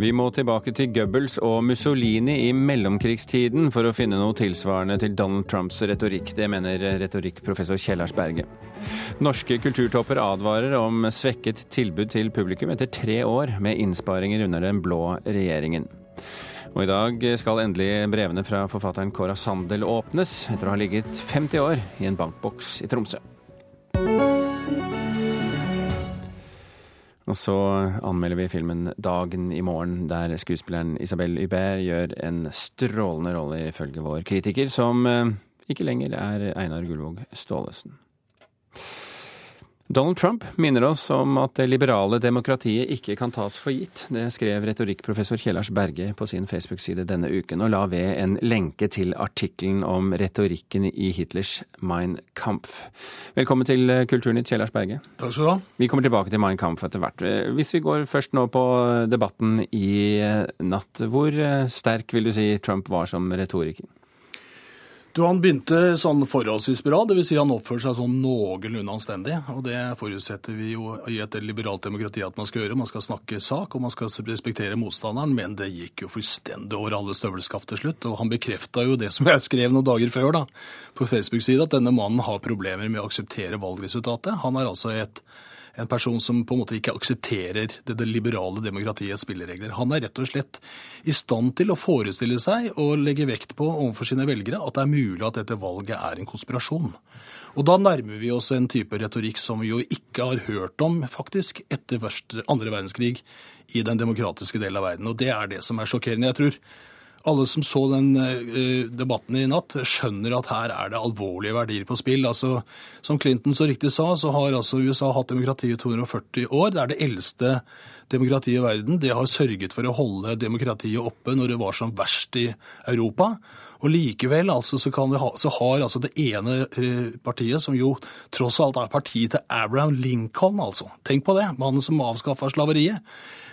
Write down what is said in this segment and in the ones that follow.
Vi må tilbake til Goebbels og Mussolini i mellomkrigstiden for å finne noe tilsvarende til Donald Trumps retorikk. Det mener retorikkprofessor Kjellars Berge. Norske kulturtopper advarer om svekket tilbud til publikum etter tre år med innsparinger under den blå regjeringen. Og i dag skal endelig brevene fra forfatteren Cora Sandel åpnes, etter å ha ligget 50 år i en bankboks i Tromsø. Og så anmelder vi filmen 'Dagen i morgen', der skuespilleren Isabel Hubert gjør en strålende rolle, ifølge vår kritiker, som eh, ikke lenger er Einar Gullvåg Staalesen. Donald Trump minner oss om at det liberale demokratiet ikke kan tas for gitt. Det skrev retorikkprofessor Kjellars Berge på sin Facebook-side denne uken, og la ved en lenke til artikkelen om retorikken i Hitlers Mein Kampf. Velkommen til Kulturnytt, Kjellars Berge. Takk skal du ha. Vi kommer tilbake til Mein Kampf etter hvert. Hvis vi går først nå på debatten i natt, hvor sterk vil du si Trump var som retoriker? Du, Han begynte sånn forholdsvis bra, dvs. Si han oppførte seg sånn noenlunde anstendig. og Det forutsetter vi jo i et liberalt demokrati at man skal gjøre. Man skal snakke sak, og man skal respektere motstanderen, men det gikk jo fullstendig over alle støvelskaft til slutt. Og han bekrefta jo det som jeg skrev noen dager før da, på Facebook-sida, at denne mannen har problemer med å akseptere valgresultatet. Han er altså et en person som på en måte ikke aksepterer det, det, liberale demokratiets spilleregler. Han er rett og slett i stand til å forestille seg og legge vekt på overfor sine velgere at det er mulig at dette valget er en konspirasjon. Og da nærmer vi oss en type retorikk som vi jo ikke har hørt om faktisk etter andre verdenskrig i den demokratiske delen av verden. Og det er det som er sjokkerende. Jeg tror alle som så den uh, debatten i natt, skjønner at her er det alvorlige verdier på spill. Altså, som Clinton så riktig sa, så har altså USA hatt demokrati i 240 år. Det er det eldste demokratiet i verden. Det har sørget for å holde demokratiet oppe når det var som verst i Europa. Og likevel altså, så, ha, så, har altså det ene eh, partiet, som jo tross alt er partiet til Abraham Lincoln, altså. Tenk på det, mannen som avskaffa slaveriet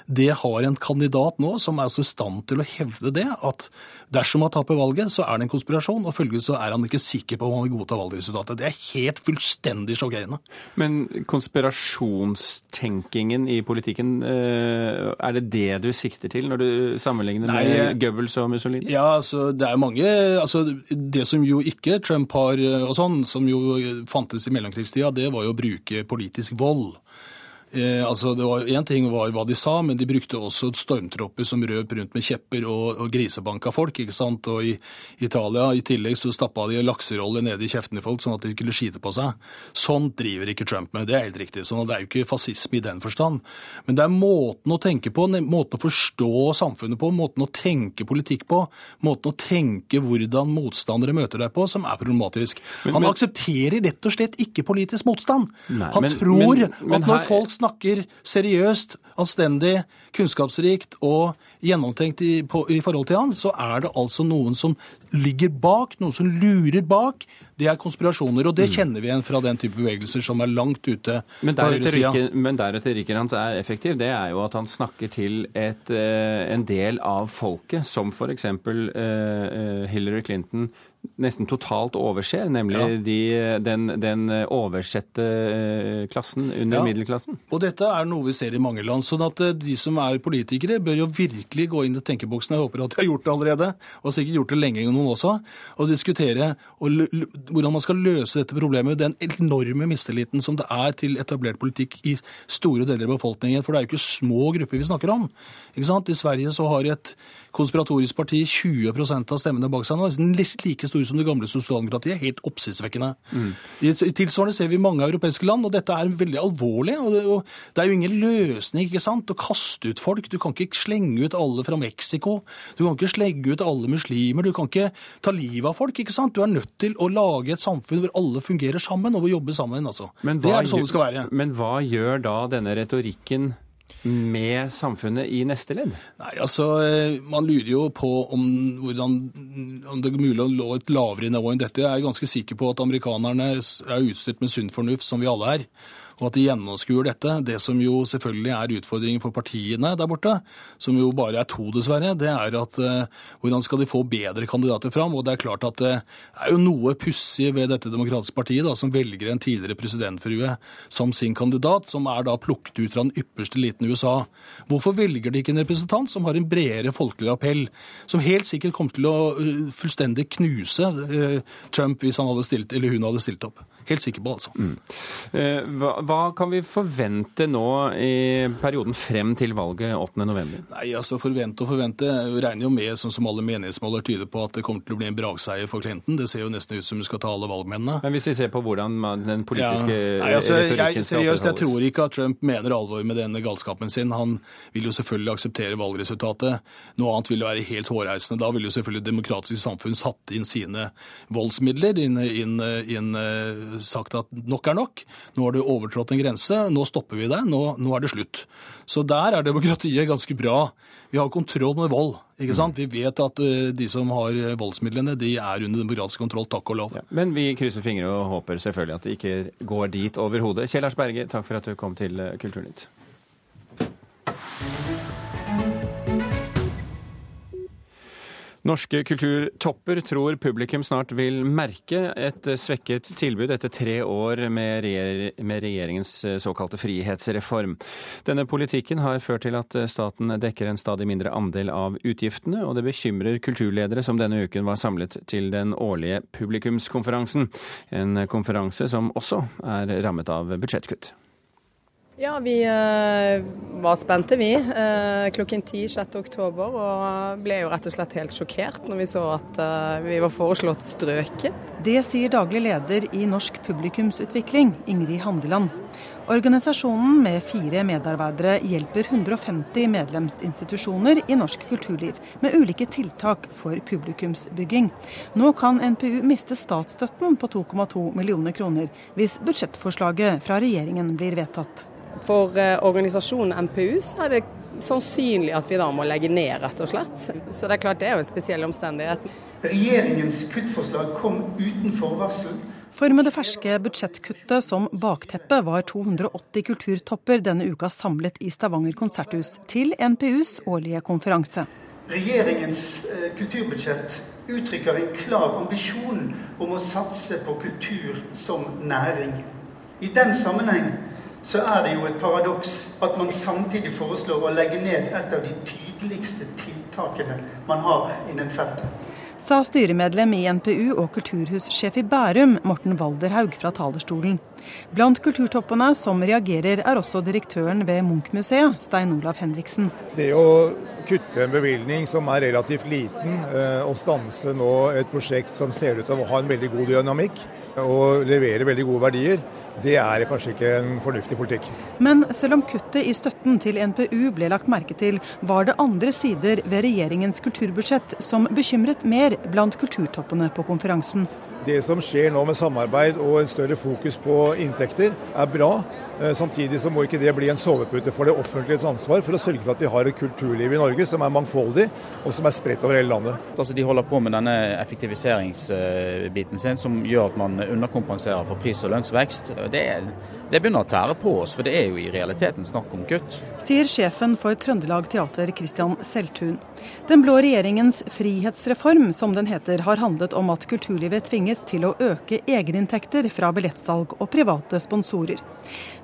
det har en kandidat nå som er også i stand til å hevde det, at dersom han taper valget, så er det en konspirasjon, og følgelig så er han ikke sikker på om han vil godta valgresultatet. Det er helt fullstendig sjokkerende. Men konspirasjonstenkingen i politikken, eh, er det det du sikter til når du sammenligner Nei, med Goebbels og Mussolini? Ja, altså det er mange altså Det som jo ikke Trump har og sånn, som jo fantes i mellomkrigstida, det var jo å bruke politisk vold. Eh, altså det var Én ting var hva de sa, men de brukte også stormtropper som røp rundt med kjepper og, og grisebanka folk. ikke sant? Og i Italia i tillegg så stappa de lakseroller nede i kjeftene folk, sånn at de kunne skite på seg. Sånt driver ikke Trump med, det er helt riktig. sånn at Det er jo ikke fascisme i den forstand. Men det er måten å tenke på, måten å forstå samfunnet på, måten å tenke politikk på, måten å tenke hvordan motstandere møter deg på, som er problematisk. Men, Han men, aksepterer rett og slett ikke politisk motstand. Nei, Han men, tror at når folk snakker seriøst, anstendig, kunnskapsrikt og gjennomtenkt i, på, i, forhold til han, så er det altså noen som ligger bak, noen som lurer bak. Det er konspirasjoner, og det mm. kjenner vi igjen fra den type bevegelser som er langt ute men på høyresida. Men der retorikken hans er effektiv, det er jo at han snakker til et, uh, en del av folket, som f.eks. Uh, uh, Hillary Clinton nesten totalt overser, nemlig ja. de, den, den, oversette klassen under ja. middelklassen. Og dette er noe vi ser i mange land. sånn at de som er politikere, bør jo virkelig gå inn i tenkeboksen, jeg håper at de har gjort det allerede, og sikkert gjort det lenge noen også, og diskutere og hvordan man skal løse dette problemet. Den enorme mistilliten som det er til etablert politikk i store deler av befolkningen. For det er jo ikke små grupper vi snakker om. Ikke sant? I Sverige så har et konspiratorisk parti 20% av stemmene bak seg nå. Nesten like store som det gamle sosialdemokratiet. Helt oppsiktsvekkende. Mm. Tilsvarende ser vi i mange europeiske land, og dette er veldig alvorlig. og det, og det er jo ingen løsning ikke sant, å kaste ut folk. Du kan ikke slenge ut alle fra Mexico. Du kan ikke slenge ut alle muslimer. Du kan ikke ta livet av folk. ikke sant? Du er nødt til å lage et samfunn hvor alle fungerer sammen, og hvor jobber sammen. altså. det er det sånn det skal være. Men hva gjør da denne retorikken med samfunnet i neste ledd? Nei, altså, eh, Man lurer jo på om, hvordan, om det er mulig å lå et lavere nivå enn dette. Jeg er ganske sikker på at amerikanerne er utstyrt med sunn fornuft, som vi alle er. Og at de gjennomskuer dette. Det som jo selvfølgelig er utfordringen for partiene der borte, som jo bare er to dessverre, det er at uh, hvordan skal de få bedre kandidater fram? Og det er klart at det er jo noe pussig ved dette demokratiske partiet, da, som velger en tidligere presidentfrue som sin kandidat, som er da plukket ut fra den ypperste eliten i USA. Hvorfor velger de ikke en representant som har en bredere folkelig appell, som helt sikkert kommer til å uh, fullstendig knuse Trump hvis han hadde stilt, eller hun hadde stilt opp? Helt sikker på, altså. Mm. Eh, hva, hva, kan vi forvente nå i perioden frem til valget 8.11? Nei, altså Forvente og forvente. Vi regner jo med, sånn som alle meningsmåler tyder på, at det kommer til å bli en brakseier for Clinton. Det ser jo nesten ut som hun skal ta alle valgmennene. Men hvis vi ser på hvordan den politiske ja. Nei, altså, jeg, Seriøst, jeg tror ikke at Trump mener alvor med denne galskapen sin. Han vil jo selvfølgelig akseptere valgresultatet. Noe annet vil jo være helt hårreisende. Da vil jo selvfølgelig demokratiske samfunn satt inn sine voldsmidler, inn, inn, inn sagt at nok er nok. Nå har du overtrådt en grense, nå stopper vi deg, nå, nå er det slutt. Så der er demokratiet ganske bra. Vi har kontroll med vold. ikke sant? Vi vet at uh, de som har voldsmidlene, de er under demokratisk kontroll, takk og lov. Ja, men vi krysser fingre og håper selvfølgelig at det ikke går dit overhodet. Kjell Ars Berge, takk for at du kom til eh, Kulturnytt. Norske kulturtopper tror publikum snart vil merke et svekket tilbud etter tre år med, regjeringens såkalte frihetsreform. Denne politikken har ført til at staten dekker en stadig mindre andel av utgiftene, og det bekymrer kulturledere som denne uken var samlet til den årlige publikumskonferansen. En konferanse som også er rammet av budsjettkutt. Ja, vi uh, var spente, vi. Uh, klokken 10 6.10. Og ble jo rett og slett helt sjokkert når vi så at uh, vi var foreslått strøket. Det sier daglig leder i Norsk publikumsutvikling, Ingrid Handeland. Organisasjonen med fire medarbeidere hjelper 150 medlemsinstitusjoner i norsk kulturliv med ulike tiltak for publikumsbygging. Nå kan NPU miste statsstøtten på 2,2 millioner kroner hvis budsjettforslaget fra regjeringen blir vedtatt. For eh, organisasjonen MPU så er det sannsynlig at vi da må legge ned, rett og slett. Så det er klart det er jo en spesiell omstendighet. Regjeringens kuttforslag kom uten forvarsel. For med det ferske budsjettkuttet som bakteppe var 280 kulturtopper denne uka samlet i Stavanger konserthus til NPUs årlige konferanse. Regjeringens eh, kulturbudsjett uttrykker en klar ambisjon om å satse på kultur som næring. I den sammenheng så er det jo et paradoks at man samtidig foreslår å legge ned et av de tydeligste tiltakene man har innen feltet. Sa styremedlem i NPU og kulturhussjef i Bærum, Morten Walderhaug, fra talerstolen. Blant kulturtoppene som reagerer, er også direktøren ved Munch-museet, Stein Olav Henriksen. Det å kutte en bevilgning som er relativt liten, eh, og stanse nå et prosjekt som ser ut til å ha en veldig god dynamikk og levere veldig gode verdier, det er kanskje ikke en fornuftig politikk. Men selv om kuttet i støtten til NPU ble lagt merke til, var det andre sider ved regjeringens kulturbudsjett som bekymret mer blant kulturtoppene på konferansen. Det som skjer nå med samarbeid og en større fokus på inntekter, er bra. Eh, samtidig så må ikke det bli en sovepute for det offentliges ansvar for å sørge for at vi har et kulturliv i Norge som er mangfoldig og som er spredt over hele landet. Altså, de holder på med denne effektiviseringsbiten sin som gjør at man underkompenserer for pris- og lønnsvekst. Det, det begynner å tære på oss, for det er jo i realiteten snakk om kutt. Sier sjefen for Trøndelag Teater, Christian Seltun. Den blå regjeringens frihetsreform, som den heter, har handlet om at kulturlivet tvinges til å øke egeninntekter fra billettsalg og private sponsorer.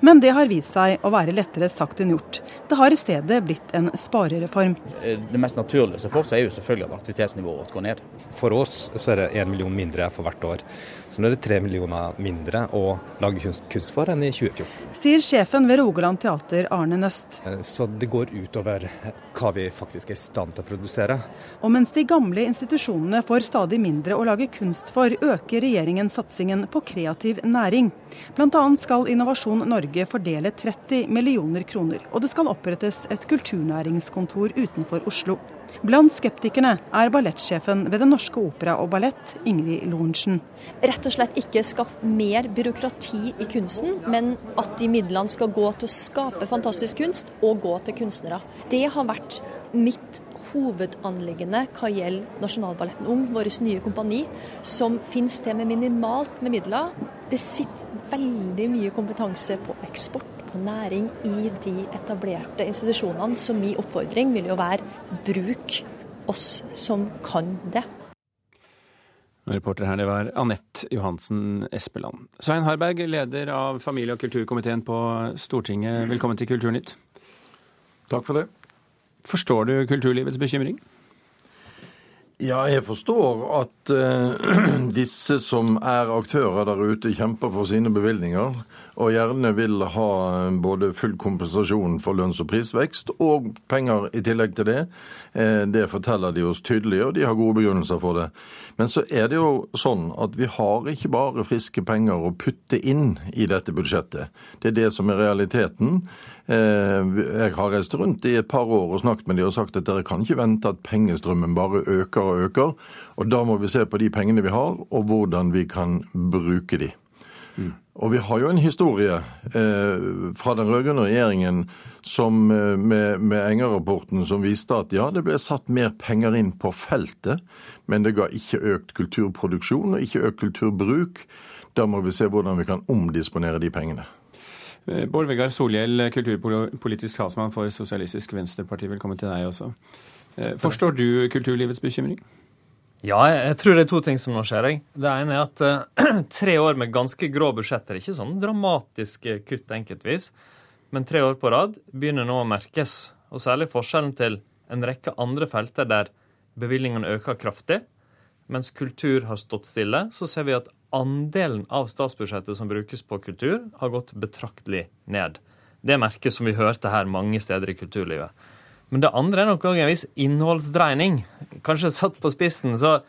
Men det har vist seg å være lettere sagt enn gjort. Det har i stedet blitt en sparereform. Det mest naturlige for seg er jo selvfølgelig at aktivitetsnivået vårt går ned. For oss så er det én million mindre for hvert år. Så nå er det tre millioner mindre å lage kunst for enn i 2014. Sier sjefen ved Rogaland teater, Arne Nøst. Eh, så det går utover hva vi faktisk er i stand til å produsere. Og mens de gamle institusjonene får stadig mindre å lage kunst for, øker regjeringen satsingen på kreativ næring. Bl.a. skal Innovasjon Norge fordele 30 millioner kroner, og det skal opprettes et kulturnæringskontor utenfor Oslo. Blant skeptikerne er ballettsjefen ved Den Norske Opera og Ballett, Ingrid Lorentzen. Rett og slett ikke skaff mer byråkrati i kunsten, men at de midlene skal gå til å skape fantastisk kunst og gå til kunstnere. Det har vært mitt hovedanliggende hva gjelder Nasjonalballetten Ung, vårt nye kompani, som finnes til med minimalt med midler det sitter veldig mye kompetanse på eksport, på næring, i de etablerte institusjonene. Så min oppfordring vil jo være bruk oss som kan det. Reporter her, det var Anette Johansen Espeland. Svein Harberg, leder av familie- og kulturkomiteen på Stortinget. Velkommen til Kulturnytt. Takk for det. Forstår du kulturlivets bekymring? Ja, jeg forstår at uh, disse som er aktører der ute, kjemper for sine bevilgninger. Og gjerne vil ha både full kompensasjon for lønns- og prisvekst og penger i tillegg til det. Uh, det forteller de oss tydelig, og de har gode begrunnelser for det. Men så er det jo sånn at vi har ikke bare friske penger å putte inn i dette budsjettet. Det er det som er realiteten. Eh, jeg har reist rundt i et par år og snakket med de og sagt at dere kan ikke vente at pengestrømmen bare øker og øker. Og da må vi se på de pengene vi har, og hvordan vi kan bruke de. Mm. Og vi har jo en historie eh, fra den rød-grønne regjeringen som, eh, med, med Enger-rapporten som viste at ja, det ble satt mer penger inn på feltet, men det ga ikke økt kulturproduksjon og ikke økt kulturbruk. Da må vi se hvordan vi kan omdisponere de pengene. Eh, Bård Vegar Solhjell, kulturpolitisk talsmann for Sosialistisk Venstreparti, velkommen til deg også. Eh, forstår du kulturlivets bekymring? Ja, jeg tror det er to ting som nå skjer. Det ene er at uh, tre år med ganske grå budsjetter, ikke sånn dramatiske kutt enkeltvis, men tre år på rad begynner nå å merkes. Og særlig forskjellen til en rekke andre felter der bevilgningene øker kraftig. Mens kultur har stått stille, så ser vi at andelen av statsbudsjettet som brukes på kultur, har gått betraktelig ned. Det merkes som vi hørte her mange steder i kulturlivet. Men det andre er nok òg en viss innholdsdreining. Kanskje satt på spissen, så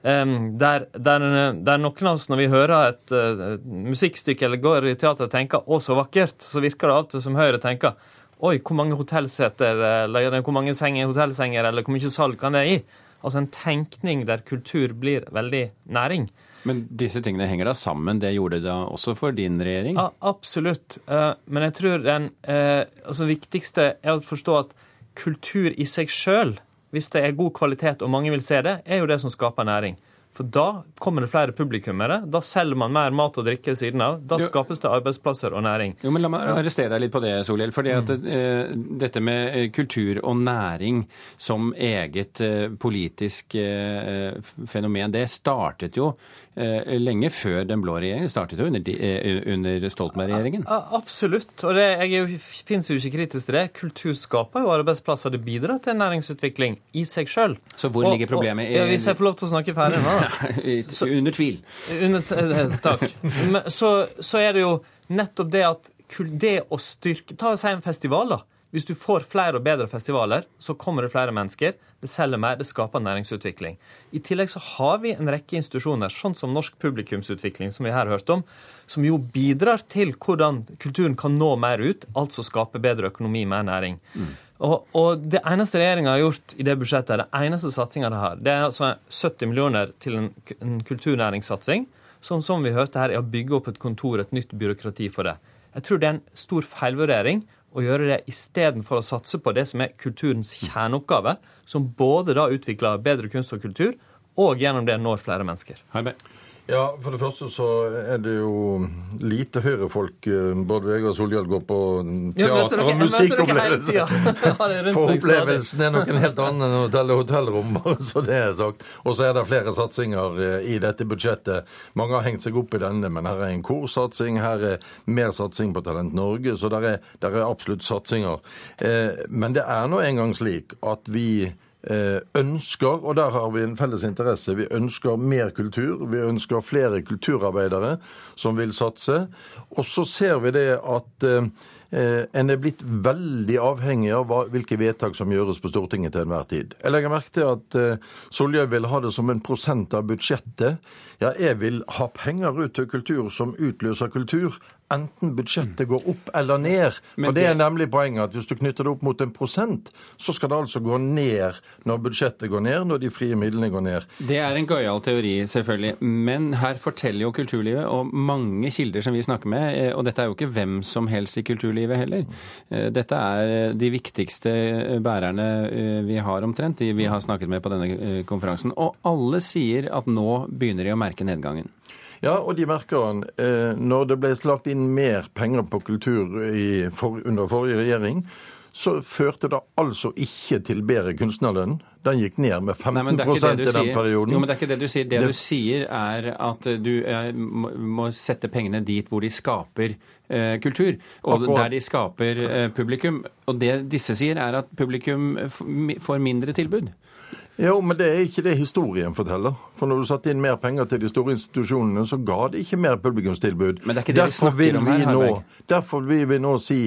um, der, der, der, noen av oss, når vi hører et uh, musikkstykke eller går i teater, tenker 'Å, så vakkert', så virker det alltid som Høyre tenker 'Oi, hvor mange hotellseter, eller hvor mange senger, hotellsenger, eller hvor mye salg kan det gi?' Altså en tenkning der kultur blir veldig næring. Men disse tingene henger da sammen? Det gjorde det da også for din regjering? Ja, absolutt. Eh, men jeg tror den eh, altså viktigste er å forstå at kultur i seg sjøl, hvis det er god kvalitet og mange vil se det, er jo det som skaper næring. For da kommer det flere publikummere. Da selger man mer mat og drikke siden av. Da jo. skapes det arbeidsplasser og næring. Jo, men La meg arrestere deg litt på det, Solhjell. For mm. uh, dette med eh, kultur og næring som eget uh, politisk uh, fenomen, det startet jo lenge før den blå regjeringen. Startet jo under, under Stoltenberg-regjeringen. Absolutt. Og det, jeg finnes jo ikke kritisk til det. Kultur skaper jo arbeidsplasser. Det bidrar til næringsutvikling i seg sjøl. Så hvor ligger problemet? Og, og, ja, hvis jeg får lov til å snakke ferdig nå så, under tvil. Under, takk. takk. Så, så, er det jo nettopp det at det å styrke Ta og si en festival, da. Hvis du får flere og bedre festivaler, så kommer det flere mennesker. Det selger mer, det skaper næringsutvikling. I tillegg så har vi en rekke institusjoner, sånn som Norsk publikumsutvikling, som vi her har hørt om, som jo bidrar til hvordan kulturen kan nå mer ut, altså skape bedre økonomi, mer næring. Mm. Og, og, det eneste regjeringa har gjort i det budsjettet, det eneste satsinga de har, det er altså 70 millioner til en, en kulturnæringssatsing, som, som vi hørte her, er å bygge opp et kontor, et nytt byråkrati for det. Jeg tror det er en stor feilvurdering å gjøre det istedenfor å satse på det som er kulturens kjerneoppgave, som både da utvikler bedre kunst og kultur, og gjennom det når flere mennesker. Heime. Ja, For det første så er det jo lite Høyre-folk. Eh, både Vegard Solhjell går på teater og musikkopplevelse. For opplevelsen er nok en helt annen enn å telle hotellrom, så det er sagt. Og så er det flere satsinger eh, i dette budsjettet. Mange har hengt seg opp i denne, men her er en korsatsing, her er mer satsing på Talent Norge, så der er, der er absolutt satsinger. Eh, men det er nå engang slik at vi ønsker, og der har vi en felles interesse, vi ønsker mer kultur. Vi ønsker flere kulturarbeidere som vil satse. Og så ser vi det at eh, eh, en er blitt veldig avhengig av hvilke vedtak som gjøres på Stortinget til enhver tid. Jeg legger merke til at Solhjell vil ha det som en prosent av budsjettet. Ja, jeg vil ha penger ut til kultur som utløser kultur enten budsjettet går opp eller ned. For det, er nemlig poenget at hvis du knytter det opp mot en prosent, så skal det altså gå ned når budsjettet går ned, når de frie midlene går ned. Det er en gøyal teori, selvfølgelig. Men her forteller jo kulturlivet, og mange kilder som vi snakker med, eh, og dette er jo ikke hvem som helst i kulturlivet heller. Eh, dette er eh, de viktigste bærerne vi har omtrent, de vi har snakket med på denne konferansen. Og alle sier at nå begynner de å merke nedgangen. Ja, og de merker han. Eh, når det ble slagt inn mer penger på kultur for, under forrige regjering, så førte det altså ikke til bedre kunstnerlønn. Den gikk ned med 15 Nei, i den perioden. Jo, men det er ikke det du sier. Det, det... du sier, er at du eh, må sette pengene dit hvor de skaper eh, kultur, og Akkurat. der de skaper eh, publikum. Og det disse sier, er at publikum får mindre tilbud. Jo, men det er ikke det historien forteller. For når du satte inn mer penger til de store institusjonene, så ga det ikke mer publikumstilbud. Men det er ikke det derfor vi snakker om her, nå, Derfor vil vi nå si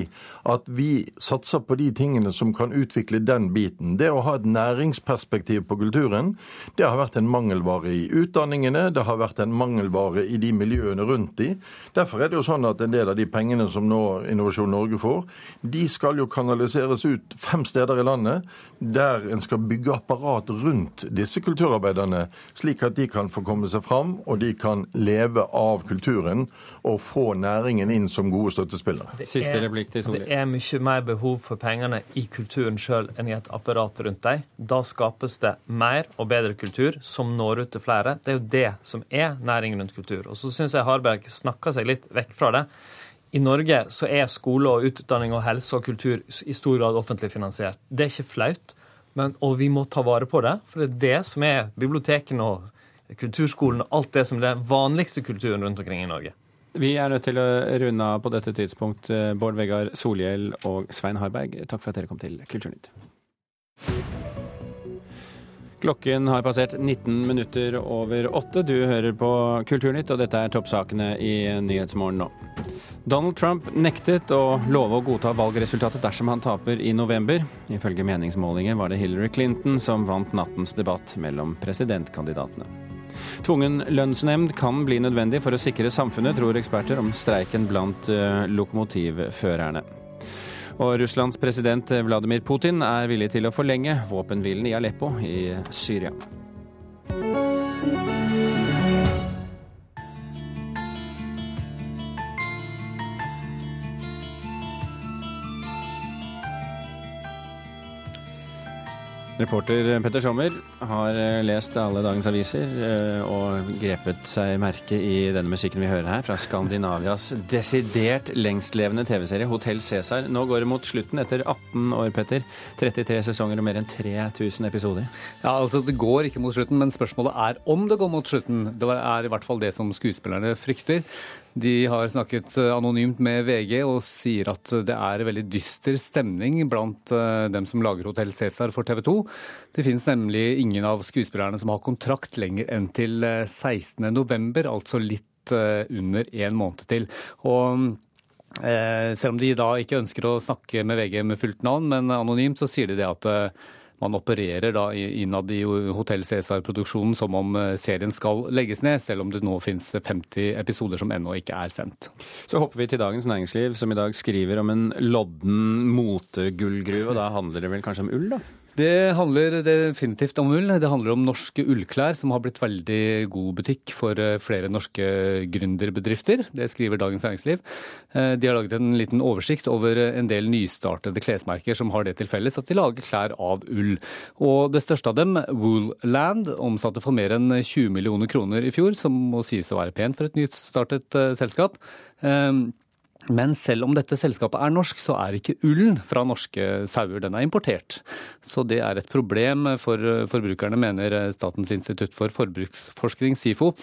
at vi satser på de tingene som kan utvikle den biten. Det å ha et næringsperspektiv på kulturen, det har vært en mangelvare i utdanningene, det har vært en mangelvare i de miljøene rundt de. Derfor er det jo sånn at en del av de pengene som nå Innovasjon Norge får, de skal jo kanaliseres ut fem steder i landet, der en skal bygge apparat rundt disse kulturarbeiderne, slik at de kan få komme seg fram, og de kan leve av kulturen og få næringen inn som gode støttespillere. Det er, det er mye mer behov for pengene i kulturen sjøl enn i et apparat rundt dem. Da skapes det mer og bedre kultur som når ut til flere. Det er jo det som er næringen rundt kultur. Og så syns jeg Harberg snakker seg litt vekk fra det. I Norge så er skole og utdanning og helse og kultur i stor grad offentlig finansiert. Det er ikke flaut. Men, og vi må ta vare på det, for det er det som er bibliotekene og kulturskolen og alt det som er den vanligste kulturen rundt omkring i Norge. Vi er nødt til å runde av på dette tidspunkt. Bård Vegar Solhjell og Svein Harberg, takk for at dere kom til Kulturnytt. Klokken har passert 19 minutter over åtte. Du hører på Kulturnytt, og dette er toppsakene i Nyhetsmorgen nå. Donald Trump nektet å love å godta valgresultatet dersom han taper i november. Ifølge meningsmålinger var det Hillary Clinton som vant nattens debatt mellom presidentkandidatene. Tvungen lønnsnemnd kan bli nødvendig for å sikre samfunnet, tror eksperter om streiken blant eh, lokomotivførerne. Og Russlands president Vladimir Putin er villig til å forlenge våpenhvilen i Aleppo i Syria. Reporter Petter Sommer har eh, lest alle dagens aviser eh, og grepet seg merke i denne musikken vi hører her, fra Skandinavias desidert lengstlevende TV-serie Hotell Cæsar. Nå går det mot slutten etter 18 år, Petter. 33 sesonger og mer enn 3000 episoder. Ja, altså Det går ikke mot slutten, men spørsmålet er om det går mot slutten. Det er i hvert fall det som skuespillerne frykter. De har snakket eh, anonymt med VG og sier at det er veldig dyster stemning blant eh, dem som lager Hotell Cæsar for TV 2. Det finnes nemlig ingen av skuespillerne som har kontrakt lenger enn til 16.11, eh, altså litt under en måned til. Og selv om de da ikke ønsker å snakke med VG med fullt navn, men anonymt, så sier de det at man opererer da innad i Hotell Cæsar-produksjonen som om eh, serien skal legges ned, selv om det nå finnes 50 episoder som ennå ikke er sendt. Så hopper vi til Dagens Næringsliv, som i dag skriver om en lodden motegullgruve. Da handler det vel kanskje om ull, da? Det handler definitivt om ull. Det handler om norske ullklær, som har blitt veldig god butikk for eh, flere norske gründerbedrifter. Det skriver Dagens Næringsliv. Eh, de har laget en liten oversikt over en del nystartede klesmerker som har det til felles at de lager klær av ull. Og det største av dem, Woolland, omsatte for mer enn 20 millioner kroner i fjor, som må sies å være pent for et nystartet eh, selskap. Men selv om dette selskapet er norsk, så er ikke ullen fra norske sauer. Den er importert. Så det er et problem for forbrukerne, mener Statens institutt for forbruksforskning, SIFO.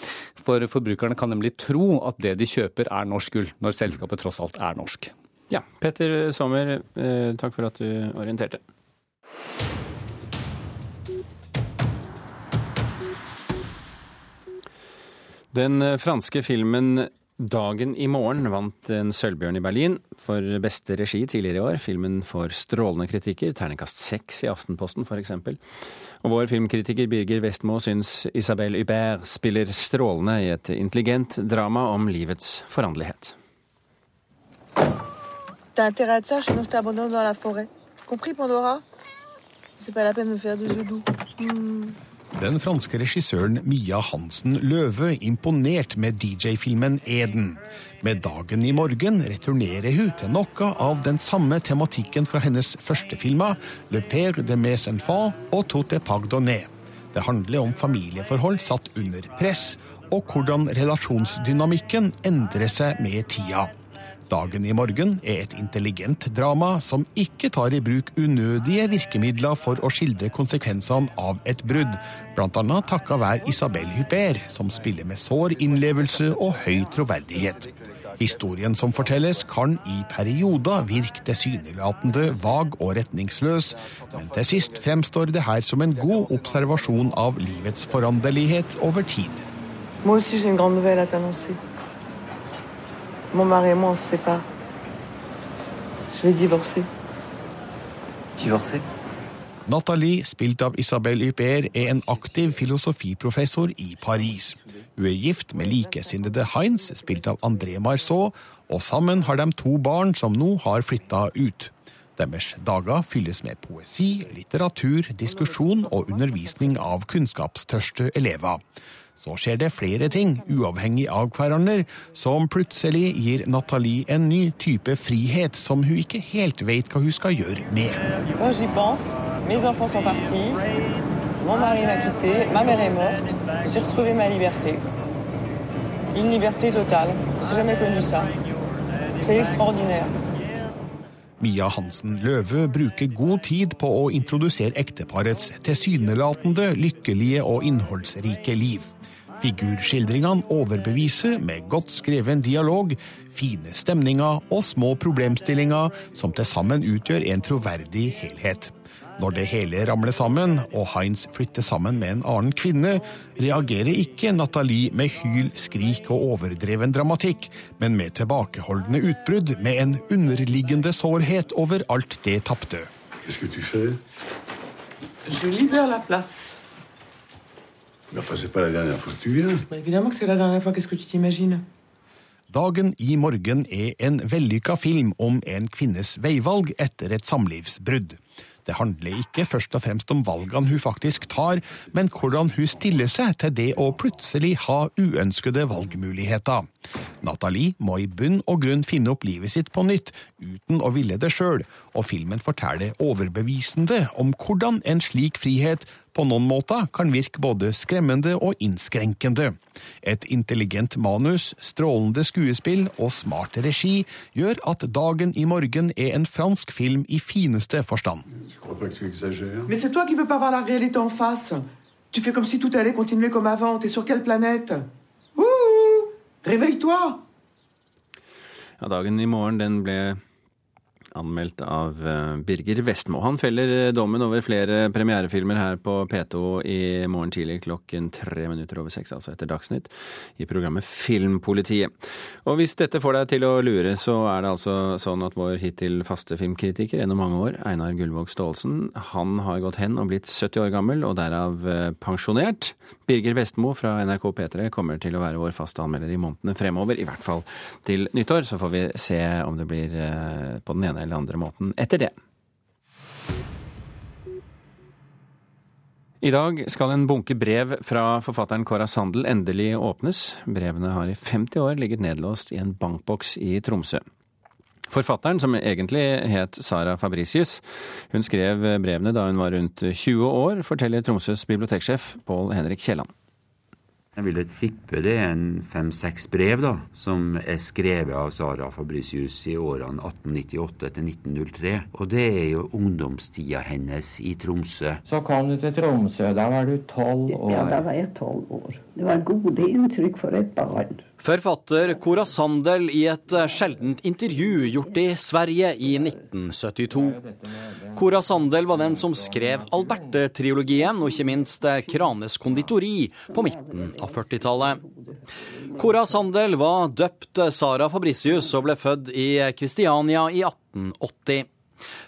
For forbrukerne kan nemlig tro at det de kjøper er norsk ull, når selskapet tross alt er norsk. Ja, Petter Sommer, eh, takk for at du orienterte. Den franske filmen Dagen i morgen vant en sølvbjørn i Berlin for beste regi tidligere i år. Filmen får strålende kritikker, terningkast seks i Aftenposten f.eks. Og vår filmkritiker Birger Vestmo syns Isabel Hubert spiller strålende i et intelligent drama om livets foranderlighet. T'as intérêt à ça, sinon je. Mm. Den franske regissøren Mia Hansen Løve imponert med DJ-filmen Eden. Med dagen i morgen returnerer hun til noe av den samme tematikken fra hennes første filmer, Le Père de Mes Enfants og Tout est pardonné. Det handler om familieforhold satt under press, og hvordan relasjonsdynamikken endrer seg med tida. Dagen i morgen er et intelligent drama som ikke tar i bruk unødige virkemidler for å skildre konsekvensene av et brudd, bl.a. takka være Isabel Huppert, som spiller med sår innlevelse og høy troverdighet. Historien som fortelles, kan i perioder virke tilsynelatende vag og retningsløs, men til sist fremstår det her som en god observasjon av livets foranderlighet over tid. Moi aussi, j'ai une grande nouvelle à t'annoncer. Mon mari et moi, on se sépare. Je vais divorcer. Divorcer Nathalie, spilt av Isabel Huppert, er en aktiv filosofiprofessor i Paris. Hun er gift med likesinnede Heinz, spilt av André Marceau, og sammen har de to barn som nå har flytta ut. Deres dager fylles med poesi, litteratur, diskusjon og undervisning av kunnskapstørste elever. Så skjer det flere ting, uavhengig av hverandre, som plutselig gir Nathalie en ny type frihet som hun ikke helt vet hva hun skal gjøre med. Pense, mes enfants sont partis, mon mari m'a quitté, ma mère est morte, j'ai retrouvé ma liberté. Une liberté totale. J'ai jamais connu ça. C'est extraordinaire. Mia Hansen Løve bruker god tid på å introdusere ekteparets tilsynelatende lykkelige og innholdsrike liv. Figurskildringene overbeviser med godt skreven dialog, fine stemninger og små problemstillinger som til sammen utgjør en troverdig helhet. Når det hele ramler sammen, og Heinz flytter sammen med en annen kvinne, reagerer ikke Nathalie med hyl, skrik og overdreven dramatikk, men med tilbakeholdne utbrudd med en underliggende sårhet over alt det tapte. Je libère la place. Mais enfin, c'est pas la dernière fois que tu viens. Mais évidemment que c'est la dernière fois. Qu'est-ce que tu t'imagines Dagen i morgen er en vellykka film om en kvinnes veivalg etter et samlivsbrudd. Det handler ikke først og fremst om valgene hun faktisk tar, men hvordan hun stiller seg til det å plutselig ha uønskede valgmuligheter. Nathalie må i bunn og grunn finne opp livet sitt på nytt, uten å ville det sjøl, og filmen forteller overbevisende om hvordan en slik frihet på noen måter kan virke både skremmende og innskrenkende. Et intelligent manus, strålende skuespill og smart regi gjør at Dagen i morgen er en fransk film i fineste forstand. Mais c'est toi qui veux pas voir la réalité en face. Tu fais comme si tout allait continuer comme avant. T'es sur quelle planète Ouh Réveille-toi Ja, dagen i morgen den ble anmeldt av eh, Birger Vestmo. Han feller eh, dommen over flere premierefilmer her på P2 i morgen tidlig klokken tre minutter over seks, altså etter Dagsnytt, i programmet Filmpolitiet. Og hvis dette får deg til å lure, så er det altså sånn at vår hittil faste filmkritiker gjennom mange år, Einar Gullvåg Staalesen, han har gått hen og blitt 70 år gammel, og derav eh, pensjonert. Birger Vestmo fra NRK P3 kommer til å være vår faste anmelder i månedene fremover, i hvert fall til nyttår. Så får vi se om det blir på den ene eller andre måten etter det. I dag skal en bunke brev fra forfatteren Kåra Sandel endelig åpnes. Brevene har i 50 år ligget nedlåst i en bankboks i Tromsø. Forfatteren, som egentlig het Sara Fabricius, hun skrev brevene da hun var rundt 20 år, forteller Tromsøs biblioteksjef Pål Henrik Kielland. Jeg vil tippe det er en fem-seks brev da, som er skrevet av Sara Fabricius i årene 1898 til 1903. Og det er jo ungdomstida hennes i Tromsø. Så kom du til Tromsø. Da var du tolv år. Ja, da var jeg tolv år. Det var gode inntrykk for et barn. Forfatter Cora Sandel i et sjeldent intervju gjort i Sverige i 1972. Cora Sandel var den som skrev Alberte-trilogien og ikke minst Kranes konditori på midten av 40-tallet. Cora Sandel var døpt Sara Fabricius og ble født i Kristiania i 1880.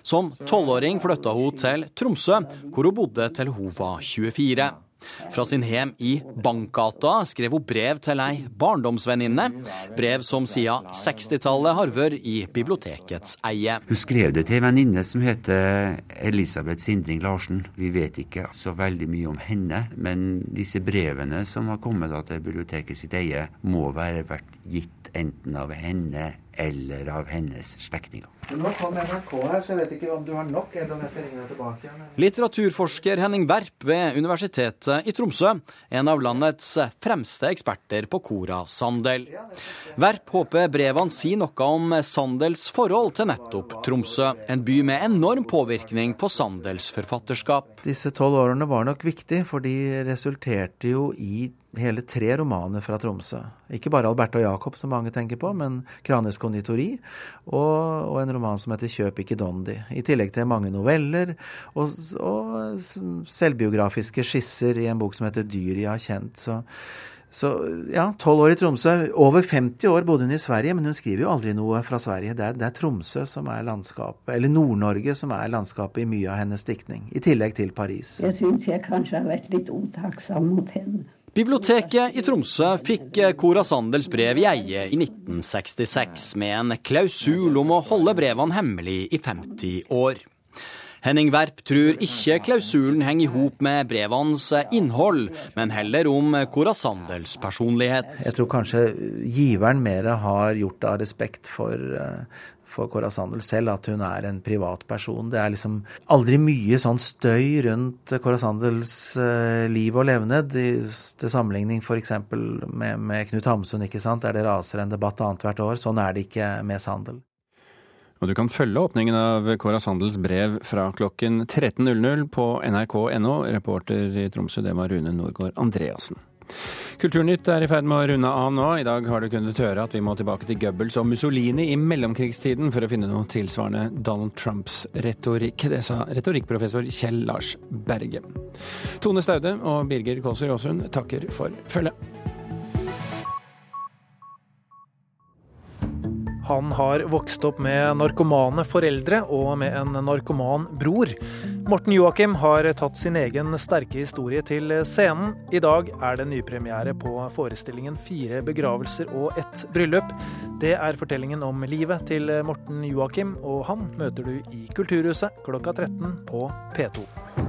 Som tolvåring flytta hun til Tromsø, hvor hun bodde til hun var 24. Fra sin hjem i Bankgata skrev hun brev til ei barndomsvenninne. Brev som siden 60-tallet har vært i bibliotekets eie. Hun skrev det til ei venninne som heter Elisabeth Sindring Larsen. Vi vet ikke så veldig mye om henne, men disse brevene som har kommet til biblioteket sitt eie, må være vært gitt enten av henne eller av hennes slektninger. Nå kom NRK her, så jeg vet ikke om du har nok, eller om jeg skal ringe deg tilbake igjen. Litteraturforsker Henning Werp ved Universitetet i Tromsø, en av landets fremste eksperter på kora Sandel. Werp håper brevene sier noe om Sandels forhold til nettopp Tromsø, en by med enorm påvirkning på Sandels forfatterskap. Disse tolv årene var nok viktig, for de resulterte jo i hele tre romaner fra Tromsø. Ikke bare Alberte og Jakob, som mange tenker på, men Kranes konditori og, og, en roman som heter Kjøp ikke Dondi. I tillegg til mange noveller og, og selvbiografiske skisser i en bok som heter Dyr jeg har kjent. Så, så ja, tolv år i Tromsø. Over 50 år bodde hun i Sverige, men hun skriver jo aldri noe fra Sverige. Det er, det er Tromsø som er landskapet, eller Nord-Norge som er landskapet i mye av hennes diktning. I tillegg til Paris. Jeg syns jeg kanskje har vært litt otakksam mot henne. Biblioteket i Tromsø fikk Cora Sandels brev i eie i 1966, med en klausul om å holde brevene hemmelig i 50 år. Henning Werp tror ikke klausulen henger i hop med brevenes innhold, men heller om Cora Sandels personlighet. Jeg tror kanskje giveren mer har gjort av respekt for, for Cora Sandel selv at hun er en privatperson. Det er liksom aldri mye sånn støy rundt Cora Sandels liv og levned, til sammenligning f.eks. Med, med Knut Hamsun, ikke sant, der det raser en debatt annethvert år. Sånn er det ikke med Sandel. Og du kan følge åpningen av Cora Sandels brev fra klokken 13.00 på nrk.no. Reporter i Tromsø, det var Rune Norgård Andreassen. Kulturnytt er i ferd med å runde av nå. I dag har du kunnet høre at vi må tilbake til Goebbels og Mussolini i mellomkrigstiden for å finne noe tilsvarende Donald Trumps retorikk. Det sa retorikkprofessor Kjell Lars Berge. Tone Staude og Birger Kåser Aasund takker for følget. Han har vokst opp med narkomane foreldre og med en narkoman bror. Morten Joakim har tatt sin egen sterke historie til scenen. I dag er det nypremiere på forestillingen 'Fire begravelser og ett bryllup'. Det er fortellingen om livet til Morten Joakim, og han møter du i Kulturhuset klokka 13 på P2.